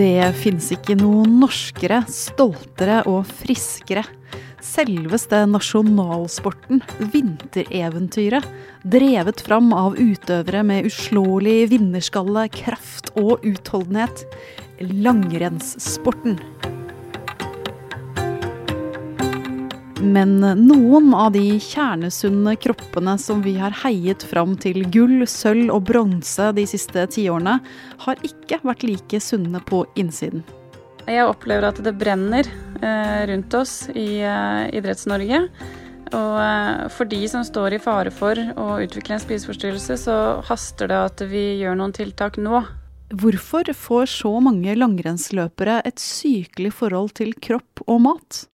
Det finnes ikke noe norskere, stoltere og friskere. Selveste nasjonalsporten, vintereventyret, drevet fram av utøvere med uslåelig vinnerskalle, kraft og utholdenhet. Langrennssporten. Men noen av de kjernesunne kroppene som vi har heiet fram til gull, sølv og bronse de siste tiårene, har ikke vært like sunne på innsiden. Jeg opplever at det brenner eh, rundt oss i eh, Idretts-Norge. Og eh, for de som står i fare for å utvikle en spiseforstyrrelse, så haster det at vi gjør noen tiltak nå. Hvorfor får så mange langrennsløpere et sykelig forhold til kropp og mat?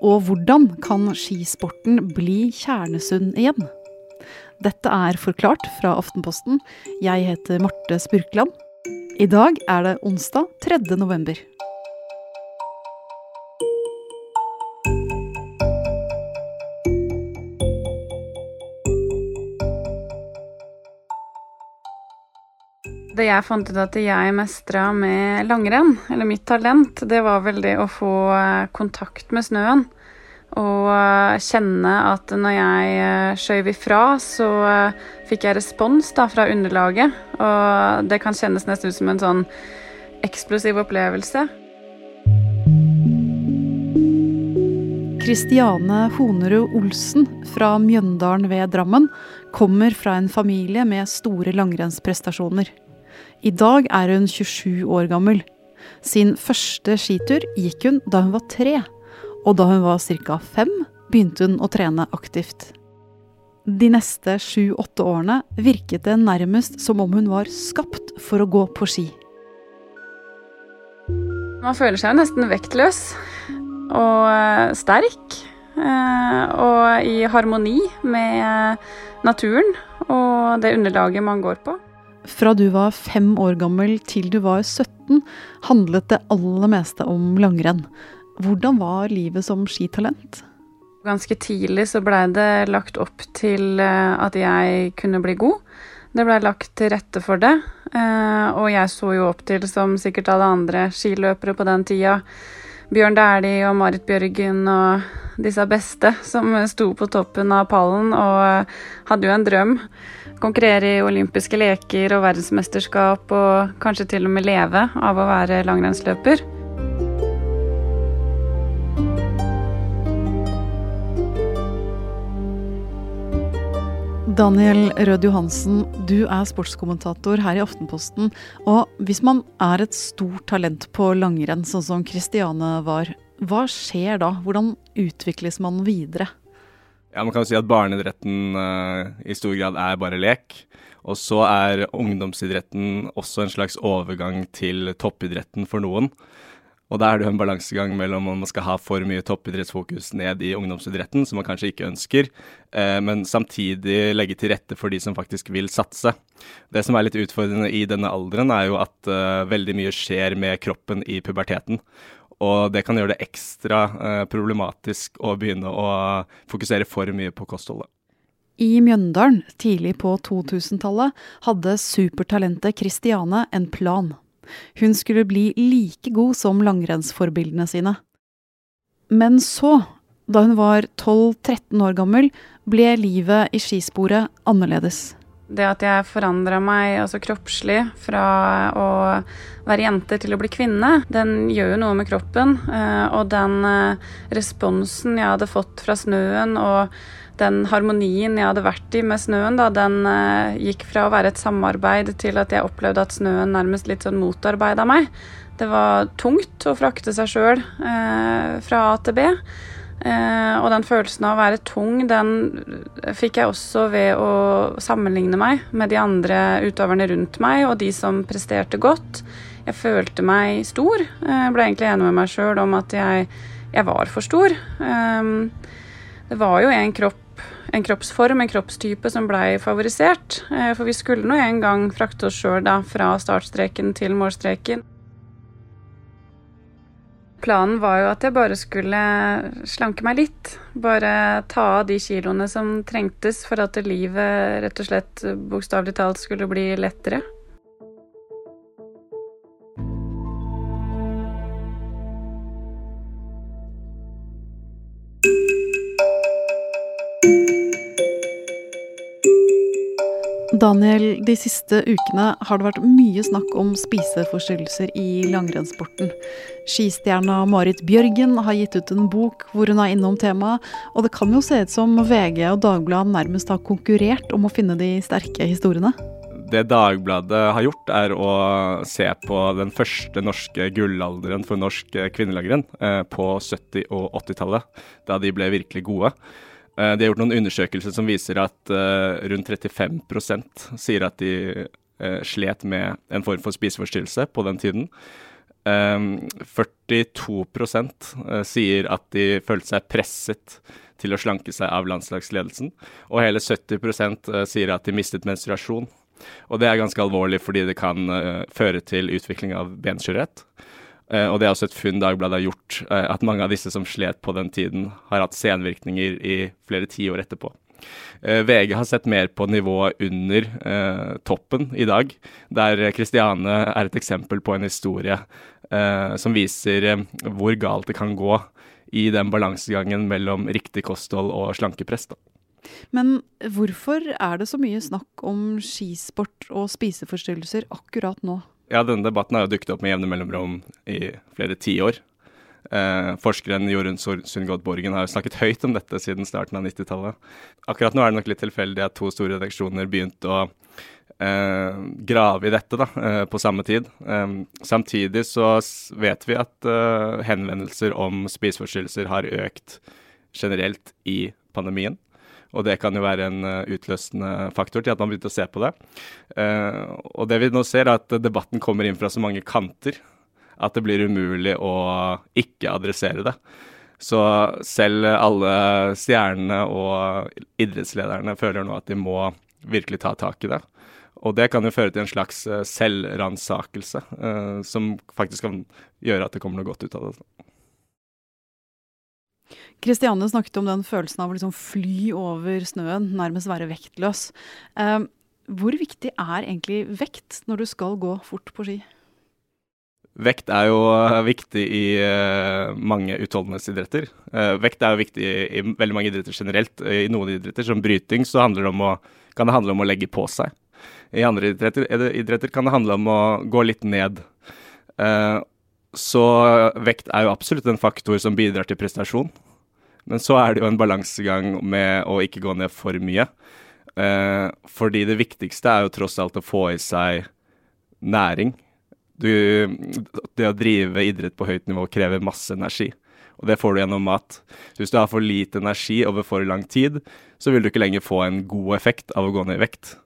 Og hvordan kan skisporten bli kjernesunn igjen? Dette er Forklart fra Aftenposten. Jeg heter Marte Spurkland. I dag er det onsdag 3. november. Det jeg fant ut at jeg mestra med langrenn, eller mitt talent, det var vel det å få eh, kontakt med snøen. Og eh, kjenne at når jeg eh, skjøv ifra, så fikk jeg respons da fra underlaget. Og det kan kjennes nesten ut som en sånn eksplosiv opplevelse. Kristiane Honerud Olsen fra Mjøndalen ved Drammen kommer fra en familie med store langrennsprestasjoner. I dag er hun 27 år gammel. Sin første skitur gikk hun da hun var tre, og da hun var ca. fem, begynte hun å trene aktivt. De neste sju-åtte årene virket det nærmest som om hun var skapt for å gå på ski. Man føler seg nesten vektløs og eh, sterk. Eh, og i harmoni med naturen og det underlaget man går på. Fra du var fem år gammel til du var 17, handlet det aller meste om langrenn. Hvordan var livet som skitalent? Ganske tidlig så blei det lagt opp til eh, at jeg kunne bli god. Det blei lagt til rette for det. Eh, og jeg så jo opp til, som sikkert alle andre skiløpere på den tida, Bjørn Dæhlie og Marit Bjørgen og disse beste som sto på toppen av pallen og hadde jo en drøm konkurrere i olympiske leker og verdensmesterskap og kanskje til og med leve av å være langrennsløper. Daniel Rød Johansen, du er sportskommentator her i Aftenposten. Og hvis man er et stort talent på langrenn, sånn som Kristiane var, hva skjer da? Hvordan utvikles man videre? Ja, Man kan si at barneidretten uh, i stor grad er bare lek. Og så er ungdomsidretten også en slags overgang til toppidretten for noen. Og da er det jo en balansegang mellom om man skal ha for mye toppidrettsfokus ned i ungdomsidretten, som man kanskje ikke ønsker, eh, men samtidig legge til rette for de som faktisk vil satse. Det som er litt utfordrende i denne alderen, er jo at eh, veldig mye skjer med kroppen i puberteten. Og det kan gjøre det ekstra eh, problematisk å begynne å fokusere for mye på kostholdet. I Mjøndalen tidlig på 2000-tallet hadde supertalentet Kristiane en plan. Hun skulle bli like god som langrennsforbildene sine. Men så, da hun var 12-13 år gammel, ble livet i skisporet annerledes det at jeg forandra meg altså kroppslig fra å være jente til å bli kvinne, den gjør jo noe med kroppen. Eh, og den eh, responsen jeg hadde fått fra snøen, og den harmonien jeg hadde vært i med snøen, da, den uh, gikk fra å være et samarbeid til at jeg opplevde at snøen nærmest litt sånn motarbeida meg. Det var tungt å frakte seg sjøl fra A til B. Uh, og den følelsen av å være tung, den fikk jeg også ved å sammenligne meg med de andre utøverne rundt meg, og de som presterte godt. Jeg følte meg stor. Jeg ble egentlig enig med meg sjøl om at jeg, jeg, var for stor. Eh, det var jo en kropp, en kroppsform, en kroppstype, som blei favorisert. Eh, for vi skulle nå en gang frakte oss sjøl fra startstreken til målstreken. Planen var jo at jeg bare skulle slanke meg litt. Bare ta av de kiloene som trengtes for at livet rett og slett bokstavelig talt skulle bli lettere. Daniel, de siste ukene har det vært mye snakk om spiseforstyrrelser i langrennssporten. Skistjerna Marit Bjørgen har gitt ut en bok hvor hun er innom temaet, og det kan jo se ut som VG og Dagbladet nærmest har konkurrert om å finne de sterke historiene? Det Dagbladet har gjort, er å se på den første norske gullalderen for norsk kvinnelangrenn eh, på 70- og 80-tallet, da de ble virkelig gode. Eh, de har gjort noen undersøkelser som viser at uh, rundt 35% sier at de uh, slet med en form for spiseforstyrrelse på den tiden. Um, 42 uh, sier at de følte seg presset til å slanke seg av landslagsledelsen. Og hele 70% sier at de mistet menstruasjon. Og det er ganske alvorlig fordi det kan føre til utvikling av benskjørhet. Uh, og det er også et funn Dagbladet har gjort, uh, at mange av disse som slet på den tiden, har hatt senvirkninger i flere tiår etterpå. Eh, VG har sett mer på nivået under toppen i dag, der Kristiane er et eksempel på en historie som viser hvor galt det kan gå i den balansegangen mellom riktig kosthold og slankepress. Da. Men hvorfor er det så mye snakk om skisport og spiseforstyrrelser akkurat nå? Ja, denne debatten har jo dukket opp med jevne mellomrom i flere tiår. Eh, forskeren Jorunn Sundgodt Borgen har jo snakket høyt om dette siden starten av 90-tallet. Akkurat nå er det nok litt tilfeldig at to store redaksjoner begynte å eh, grave i dette da, eh, på samme tid. Eh, samtidig så vet vi at eh, henvendelser om spiseforstyrrelser har økt generelt i pandemien. Og det kan jo være en uh, utløsende faktor til at man begynte å se på det. Uh, og det vi nå ser, er at debatten kommer inn fra så mange kanter at det blir umulig å ikke adressere det. Så selv alle stjernene og idrettslederne føler nå at de må virkelig ta tak i det. Og det kan jo føre til en slags uh, selvransakelse, som faktisk kan gjøre at det kommer noe godt ut av det. Kristiane snakket om den følelsen av å liksom fly over snøen, nærmest være vektløs. Eh, hvor viktig er egentlig vekt når du skal gå fort på ski? Vekt er jo eh, viktig i uh, mange utholdenhetsidretter. Uh, vekt er jo viktig i, i, veldig mange idretter generelt. I noen idretter, som bryting, så det å, kan det handle om å legge på seg. I andre idretter, idretter kan det handle om å gå litt ned. Uh, så vekt er jo absolutt en faktor som bidrar til prestasjon. Men så er det jo en balansegang med å ikke gå ned for mye. Eh, fordi det viktigste er jo tross alt å få i seg næring. Du, det å drive idrett på høyt nivå krever masse energi. Og det får du gjennom mat. hvis du har for lite energi over for lang tid, så vil du ikke lenger få en god effekt av å gå ned i vekt.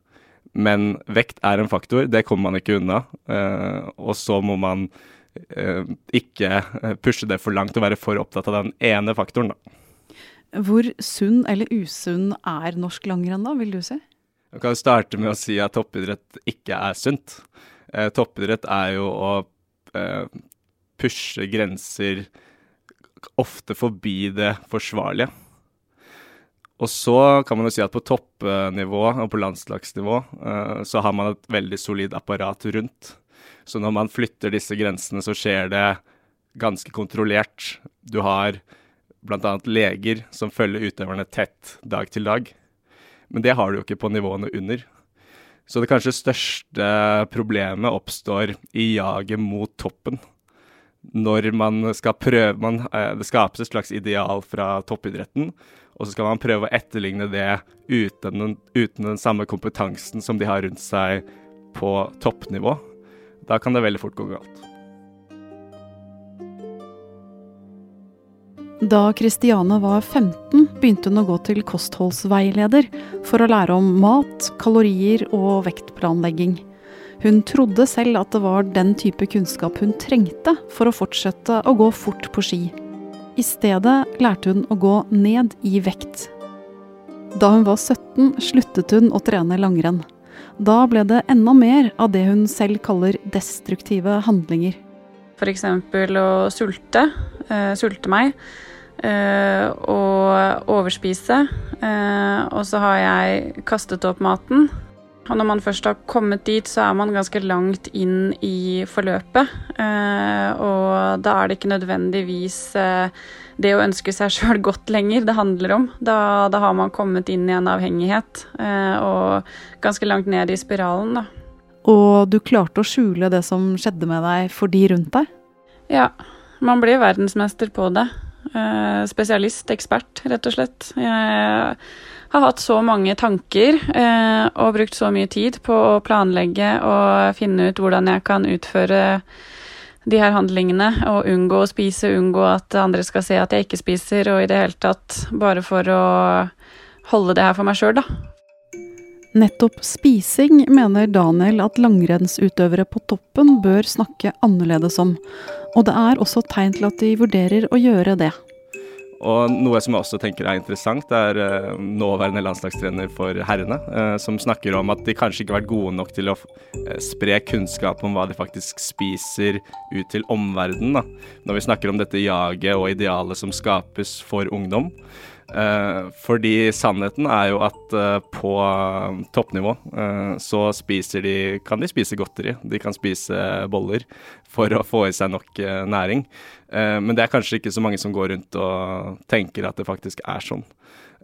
Men vekt er en faktor, det kommer man ikke unna. Eh, og så må man ikke pushe det for langt og være for opptatt av den ene faktoren, da. Hvor sunn eller usunn er norsk langrenn da, vil du si? Jeg kan starte med å si at toppidrett ikke er sunt. Eh, toppidrett er jo å eh, pushe grenser ofte forbi det forsvarlige. Og så kan man jo si at på toppnivå og på landslagsnivå eh, så har man et veldig solid apparat rundt. Så når man flytter disse grensene, så skjer det ganske kontrollert. Du har bl.a. leger som følger utøverne tett dag til dag. Men det har du jo ikke på nivåene under. Så det kanskje største problemet oppstår i jaget mot toppen. Når man skal prøve man, eh, Det skapes et slags ideal fra toppidretten, og så skal man prøve å etterligne det uten den, uten den samme kompetansen som de har rundt seg på toppnivå. Da kan det veldig fort gå galt. Da Kristiane var 15, begynte hun å gå til kostholdsveileder for å lære om mat, kalorier og vektplanlegging. Hun trodde selv at det var den type kunnskap hun trengte for å fortsette å gå fort på ski. I stedet lærte hun å gå ned i vekt. Da hun var 17, sluttet hun å trene langrenn. Da ble det enda mer av det hun selv kaller destruktive handlinger. F.eks. å sulte. Uh, sulte meg. Uh, og overspise. Uh, og så har jeg kastet opp maten. Og når man først har kommet dit, så er man ganske langt inn i forløpet. Eh, og da er det ikke nødvendigvis eh, det å ønske seg sjøl godt lenger det handler om. Da, da, har man kommet inn i en avhengighet, eh, og ganske langt ned i spiralen, da. Og du klarte å skjule det som skjedde med deg for de rundt deg? Ja, man blir verdensmester på det. Spesialist, ekspert, rett og slett. Jeg har hatt så mange tanker eh, og brukt så mye tid på å planlegge og finne ut hvordan jeg kan utføre de her handlingene og unngå å spise, unngå at andre skal se at jeg ikke spiser, og i det hele tatt bare for å holde det her for meg sjøl, da. Nettopp spising mener Daniel at langrennsutøvere på toppen bør snakke annerledes om, og det er også tegn til at de vurderer å gjøre det. Og noe som jeg også tenker er interessant, er uh, nåværende landslagstrener for herrene, uh, som snakker om at de kanskje ikke har vært gode nok til å uh, spre kunnskap om hva de faktisk spiser ut til omverdenen. Når vi snakker om dette jaget og idealet som skapes for ungdom. Uh, fordi sannheten er jo at uh, på uh, toppnivå så spiser de Kan de spise godteri, de kan spise boller for å få i seg nok næring. men det er kanskje ikke så mange som går rundt og tenker at det faktisk er sånn.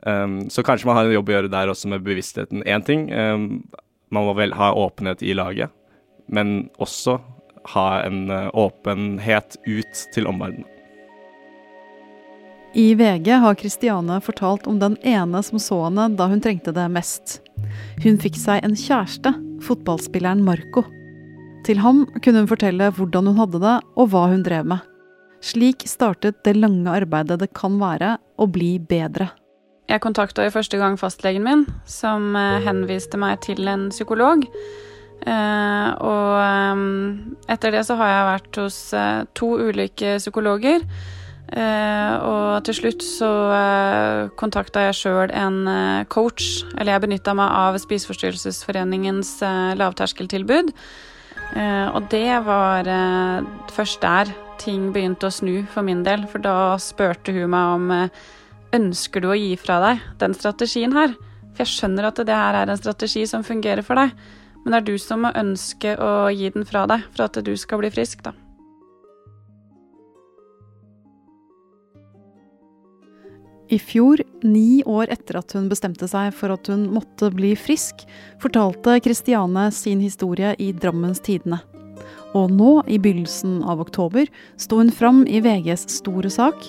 Um, så kanskje man har en jobb å gjøre der også med bevisstheten. Én ting, um, man må vel ha åpenhet i laget, men også ha en åpenhet ut til omverdenen. I VG har Kristiane fortalt om den ene som så henne da hun trengte det mest. Hun fikk seg en kjæreste, fotballspilleren Marco. Til ham kunne hun fortelle hvordan hun hadde det og hva hun drev med. Slik startet det lange arbeidet det kan være å bli bedre. Jeg kontakta i første gang fastlegen min, som eh, henviste meg til en psykolog. Eh, og eh, etter det så har jeg vært hos to ulike psykologer. Uh, og til slutt så eh, kontakta jeg sjøl en uh, coach. Eller jeg benytta meg av Spiseforstyrrelsesforeningens uh, lavterskeltilbud. og det var først der ting begynte å snu for min del. For da spurte hun meg om ønsker du å gi fra deg den strategien her. For jeg skjønner at det her er en strategi som fungerer for deg. Men det er du som må ønske å gi den fra deg for at du skal bli frisk, da. I fjor, ni år etter at hun bestemte seg for at hun måtte bli frisk, fortalte Kristiane sin historie i Drammens Tidende. Og nå, i begynnelsen av oktober, sto hun fram i VGs store sak,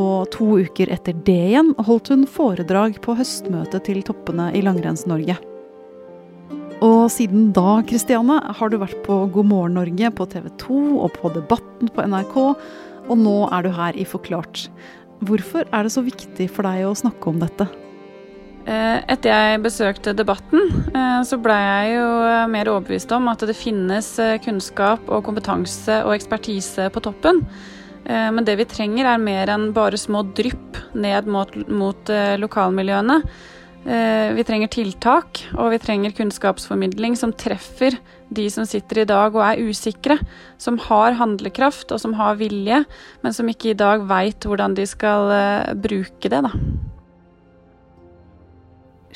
og to uker etter det igjen holdt hun foredrag på høstmøtet til toppene i Langrenns-Norge. Og siden da, Kristiane, har du vært på God morgen Norge på TV 2 og på Debatten på NRK, og nå er du her i Forklart. Hvorfor er det så viktig for deg å snakke om dette? Eh, etter jeg besøkte Debatten, eh, så ble jeg jo mer overbevist om at det finnes eh, kunnskap og kompetanse og ekspertise på toppen. Men det vi trenger er mer enn bare små drypp ned mot, mot lokalmiljøene. Vi trenger tiltak, og vi trenger kunnskapsformidling som treffer de som sitter i dag og er usikre, som har handlekraft og som har vilje, men som ikke i dag veit hvordan de skal uh, bruke det, da.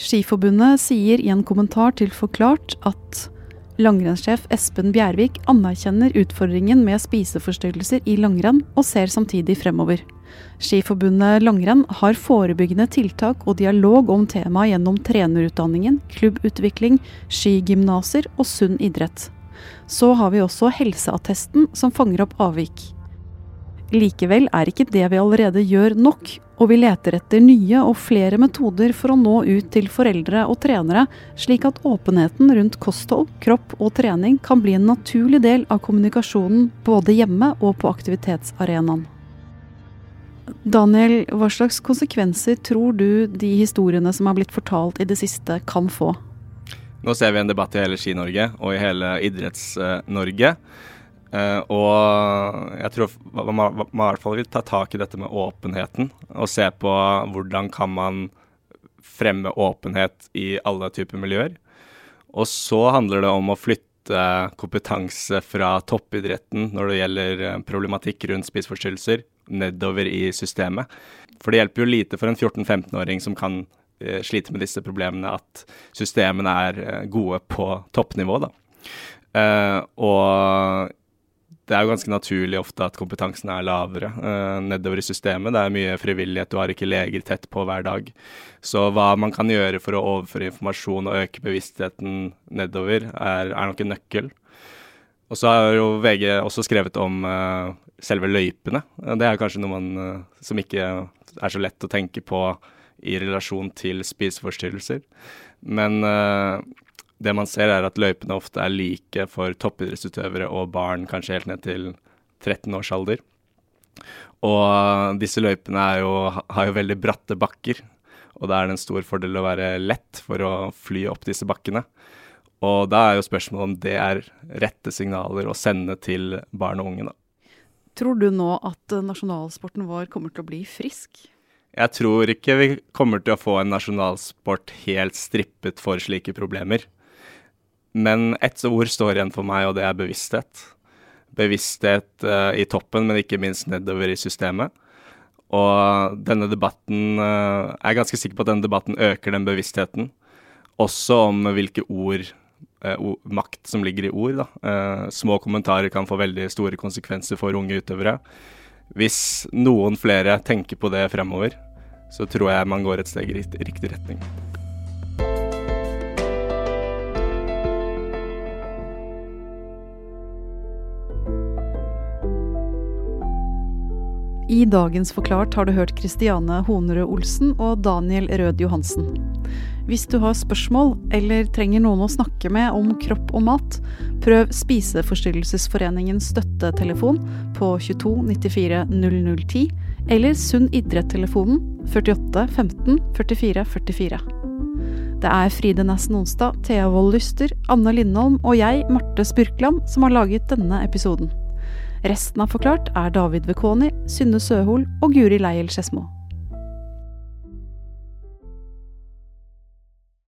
Skiforbundet sier i en kommentar til Forklart at langrennssjef Espen Bjervik anerkjenner utfordringen med spiseforstyrrelser i langrenn, og ser samtidig fremover. Skiforbundet langrenn har forebyggende tiltak og dialog om temaet gjennom trenerutdanningen, klubbutvikling, skigymnaser og sunn idrett. Så har vi også helseattesten som fanger opp avvik. Likevel er ikke det vi allerede gjør nok, og vi leter etter nye og flere metoder for å nå ut til foreldre og trenere, slik at åpenheten rundt kosthold, kropp og trening kan bli en naturlig del av kommunikasjonen både hjemme og på aktivitetsarenaen. Daniel, hva slags konsekvenser tror du de historiene som har blitt fortalt i det siste, kan få? Nå ser vi en debatt i hele Ski-Norge og i hele Idretts-Norge. Uh, og jeg tror man, man, i hvert fall vil ta tak i dette med åpenheten, og se på hvordan kan man fremme åpenhet i alle typer miljøer. Og så handler det om å flytte kompetanse fra toppidretten når det gjelder eh, problematikk rundt spiseforstyrrelser, nedover i systemet. For det hjelper jo lite for en 14-15-åring som kan slite med disse problemene, at systemene er gode på toppnivå. da. og det er jo ganske naturlig ofte at kompetansen er lavere uh, nedover i systemet. Det er mye frivillighet, du har ikke leger tett på hver dag. Så hva man kan gjøre for å overføre informasjon og øke bevisstheten nedover, er, er nok en nøkkel. Og så har jo VG også skrevet om uh, selve løypene. Det er kanskje noe man uh, som ikke er så lett å tenke på i relasjon til spiseforstyrrelser. Men det man ser, er at løypene ofte er like for toppidrettsutøvere og barn, kanskje helt ned til 13 års alder. Og disse løypene jo, har jo veldig bratte bakker, og da er det en stor fordel å være lett for å fly opp disse bakkene. Og da er jo spørsmålet om det er rette signaler å sende til barn og unge, da. Tror du nå at nasjonalsporten vår kommer til å bli frisk? Jeg tror ikke vi kommer til å få en nasjonalsport helt strippet for slike problemer. Men ett ord står igjen for meg, og det er bevissthet. Bevissthet uh, i toppen, men ikke minst nedover i systemet. Og denne debatten uh, Jeg er ganske sikker på at denne debatten øker den bevisstheten. Også om hvilke ord Makt som ligger i ord. Da. små kommentarer kan få veldig store konsekvenser for unge utøvere. Hvis noen flere tenker på det fremover, så tror jeg man går et steg i riktig retning. I dagens Forklart har du hørt Kristiane Honerød Olsen og Daniel Rød Johansen. Hvis du har spørsmål eller trenger noen å snakke med om kropp og mat, prøv Spiseforstyrrelsesforeningens støttetelefon på 22 94 0010 eller Sunn idrett-telefonen 48 15 44 44. Det er Fride Næss Nonstad, Thea Wold Lyster, Anne Lindholm og jeg, Marte Spurkland, som har laget denne episoden. Resten av Forklart er David Vekoni, Synne Søhol og Guri Leiel Skedsmo.